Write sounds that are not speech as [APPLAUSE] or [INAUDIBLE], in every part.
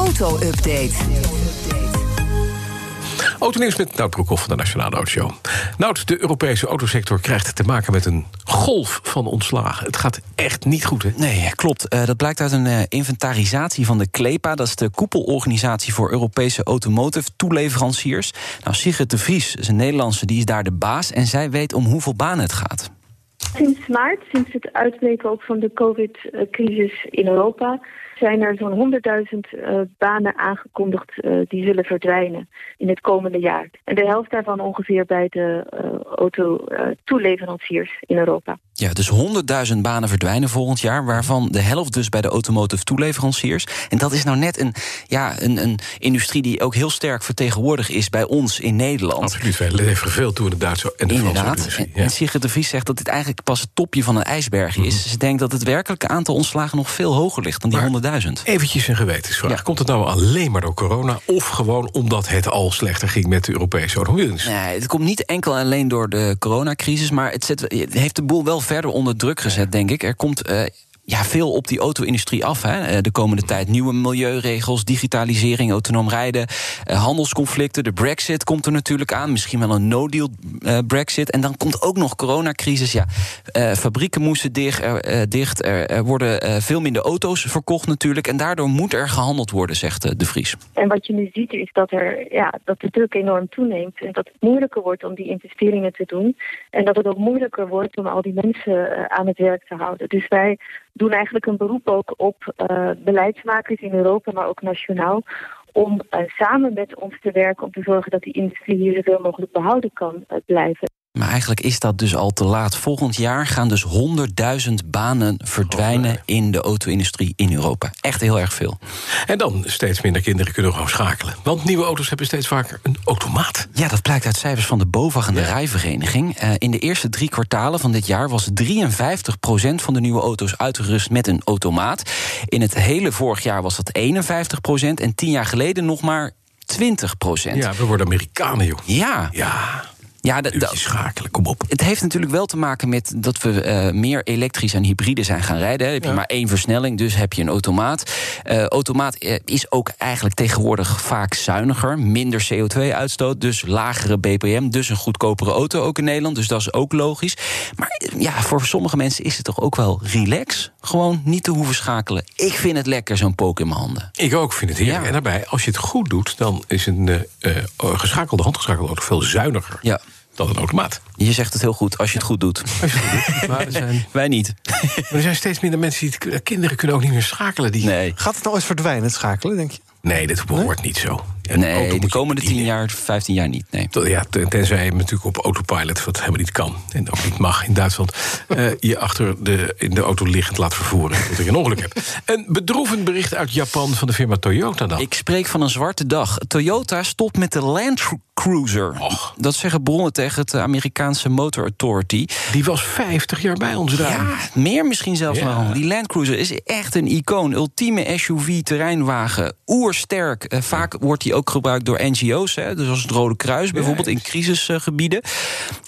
Auto-update. Autonieuws met Nout Broekhoff van de Nationale Autoshow. Nout, de Europese autosector krijgt te maken met een golf van ontslagen. Het gaat echt niet goed, hè? Nee, klopt. Eh, dat blijkt uit een eh, inventarisatie van de CLEPA. Dat is de koepelorganisatie voor Europese automotive toeleveranciers. Nou, Sigrid de Vries is een Nederlandse, die is daar de baas... en zij weet om hoeveel banen het gaat. Sinds maart, sinds het uitbreken ook van de COVID-crisis in Europa zijn er zo'n 100.000 uh, banen aangekondigd uh, die zullen verdwijnen in het komende jaar. En de helft daarvan ongeveer bij de uh, auto-toeleveranciers in Europa. Ja, dus 100.000 banen verdwijnen volgend jaar, waarvan de helft dus bij de automotive toeleveranciers. En dat is nou net een, ja, een, een industrie die ook heel sterk vertegenwoordigd is bij ons in Nederland. Absoluut, wij leveren veel toe in de Duitse en de Inderdaad. Franse En, en Sigrid de Vries zegt dat dit eigenlijk pas het topje van een ijsberg is. Mhm. Ze denkt dat het werkelijke aantal ontslagen nog veel hoger ligt dan die 100.000. Eventjes een gewetensvraag. Ja. Komt het nou alleen maar door corona... of gewoon omdat het al slechter ging met de Europese automobielindustrie? Nee, het komt niet enkel en alleen door de coronacrisis, maar het, zet, het heeft de boel wel verder onder druk gezet, denk ik. Er komt. eh, ja, veel op die auto-industrie af. Hè. Eh, De komende tijd nieuwe milieuregels, digitalisering, autonoom rijden, eh, handelsconflicten. De Brexit komt er natuurlijk aan. Misschien wel een no-deal eh, Brexit. En dan komt ook nog coronacrisis. Ja, fabrieken moesten dicht. Er, dicht. Er, worden veel minder auto's verkocht natuurlijk. En daardoor moet er gehandeld worden, zegt De Vries. En wat je nu ziet is dat, er, ja, dat de druk enorm toeneemt. En dat het moeilijker wordt om die investeringen te doen. En dat het ook moeilijker wordt om al die mensen aan het werk te houden. Dus wij doen eigenlijk een beroep ook op uh, beleidsmakers in Europa, maar ook nationaal. Om uh, samen met ons te werken om te zorgen dat die industrie hier zoveel mogelijk behouden kan uh, blijven. Maar eigenlijk is dat dus al te laat. Volgend jaar gaan dus 100.000 banen verdwijnen in de auto-industrie in Europa. Echt heel erg veel. En dan steeds minder kinderen kunnen gewoon schakelen. Want nieuwe auto's hebben steeds vaker een automaat. Ja, dat blijkt uit cijfers van de BOVAG en de Rijvereniging. Uh, in de eerste drie kwartalen van dit jaar was 53% van de nieuwe auto's uitgerust met een automaat. In het hele vorig jaar was dat 51% en tien jaar geleden nog maar 20%. Ja, we worden Amerikanen, joh. Ja. Ja. Ja, dat schakelen, kom op. Het heeft natuurlijk wel te maken met dat we uh, meer elektrisch en hybride zijn gaan rijden. Heb je ja. maar één versnelling, dus heb je een automaat. Uh, automaat uh, is ook eigenlijk tegenwoordig vaak zuiniger, minder CO2-uitstoot, dus lagere BPM, dus een goedkopere auto ook in Nederland. Dus dat is ook logisch. Maar ja, voor sommige mensen is het toch ook wel relax, gewoon niet te hoeven schakelen. Ik vind het lekker, zo'n pook in mijn handen. Ik ook vind het heerlijk. Ja. En daarbij, als je het goed doet, dan is een geschakelde, handgeschakelde auto veel zuiniger. Ja dan een automaat. Je zegt het heel goed, als je het goed doet. Als je het goed doet. Maar er zijn, [LAUGHS] Wij niet. maar er zijn steeds minder mensen die het, kinderen kunnen ook niet meer schakelen. Die... Nee. Gaat het nou eens verdwijnen, het schakelen, denk je? Nee, dit behoort niet zo. Nee, de komende 10 jaar, 15 jaar niet. Nee. Ja, tenzij je natuurlijk op autopilot, wat helemaal niet kan. En ook niet mag in Duitsland. uh, [LAUGHS] je achter de, in de auto liggend laat vervoeren. Dat ik een ongeluk heb. Een bedroevend bericht uit Japan van de firma Toyota dan. Ik spreek van een zwarte dag. Toyota stopt met de Land Cruiser. Och. Dat zeggen bronnen tegen het Amerikaanse Motor Authority. Die was 50 jaar bij ons rijden. Ja, meer misschien zelfs ja. nog. Die Land Cruiser is echt een icoon. Ultieme SUV-terreinwagen. Oersterk. Uh, vaak wordt die ook gebruikt door NGO's. Hè, dus als het Rode Kruis, bijvoorbeeld in crisisgebieden.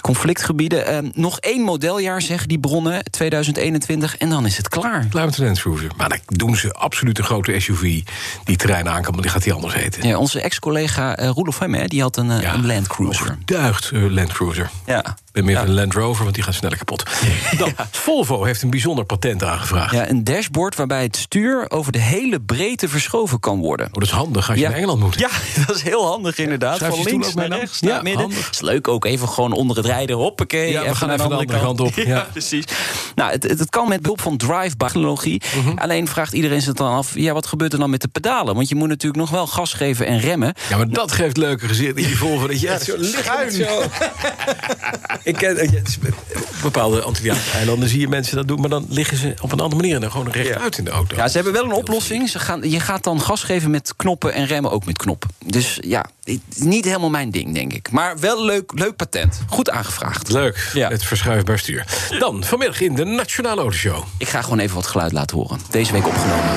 Conflictgebieden. Uh, nog één modeljaar, zeggen die bronnen. 2021. En dan is het klaar. Klaar met Cruiser. Maar dan doen ze absoluut een grote SUV. Die terrein aan kan, maar die gaat die anders heten. Ja, onze ex-collega uh, Roelof Hemme, die had een, ja, een Land Cruiser. Duigt uh, Land Cruiser. Ja. Ik ben meer ja. een Land Rover, want die gaat sneller kapot. [LAUGHS] Dan, ja. Volvo heeft een bijzonder patent aangevraagd. Ja, een dashboard waarbij het stuur over de hele breedte verschoven kan worden. Oh, dat is handig als je naar Engeland moet. Ja, [LAUGHS] dat is heel handig inderdaad. Schrijf van links naar rechts, naar ja, midden. Handig. is leuk ook even gewoon onder het rijden. Hoppakee. Ja, we gaan even de andere kant, kant op. [LAUGHS] Ja, precies. Nou, het, het, kan met behulp van drive-by-technologie. Mhm. Mm -hmm. Alleen vraagt iedereen zich dan af... ja, wat gebeurt er dan met de pedalen? Want je moet natuurlijk nog wel gas geven en remmen. Ja, maar dat geeft leuke gezicht in die Volvo. Dat je echt zo schuin. Zo. [LAUGHS] [LAUGHS] Ik ken, eh, bepaalde Antilliaanse eilanden zie je mensen dat doen... maar dan liggen ze op een andere manier en dan gewoon rechtuit in de auto. Ja, ze hebben wel een oplossing. Ze gaan, je gaat dan gas geven met knoppen en remmen ook met knoppen. Dus ja, niet helemaal mijn ding, denk ik. Maar wel leuk, leuk patent. Goed aangevraagd. Leuk, Ja. het verschuifbaar stuur. Dan, vanmiddag in de Nationale Autoshow. Ik ga gewoon even wat geluid laten horen. Deze week opgenomen.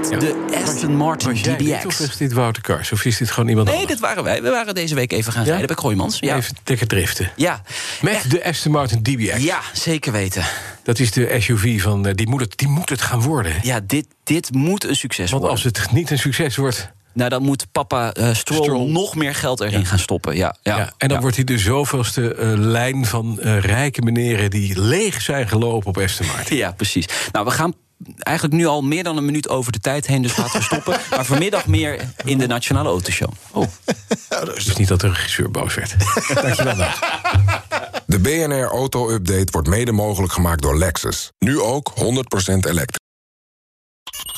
Met Ja. de Aston Martin Was jij dit, DBX. of is dit Wouter Kars? Of is dit gewoon iemand Nee, anders? dit waren wij. We waren deze week even gaan rijden bij Gooimans. Ja. Even lekker driften. Ja. Met de Aston Martin DBX. ja, zeker weten. Dat is de SUV van, eh, die moet het, die moet het gaan worden. hè? Ja, dit, dit moet een succes Want worden. als het niet een succes wordt... Nou, dan moet papa eh Stroll, Stroll. nog meer geld erin gaan stoppen. Ja, ja, Ja, en dan ja. wordt hij de zoveelste eh, lijn van rijke meneren... die leeg zijn gelopen op Aston Martin. Ja, precies. Nou, we gaan eigenlijk nu al meer dan een minuut over de tijd heen, dus laten we stoppen. [LAUGHS] maar vanmiddag meer in de Nationale Autoshow. Oh, dus niet dat de regisseur boos werd. [LAUGHS] Dankjewel, Nout. De BNR Auto Update wordt mede mogelijk gemaakt door Lexus. Nu ook 100% elektrisch.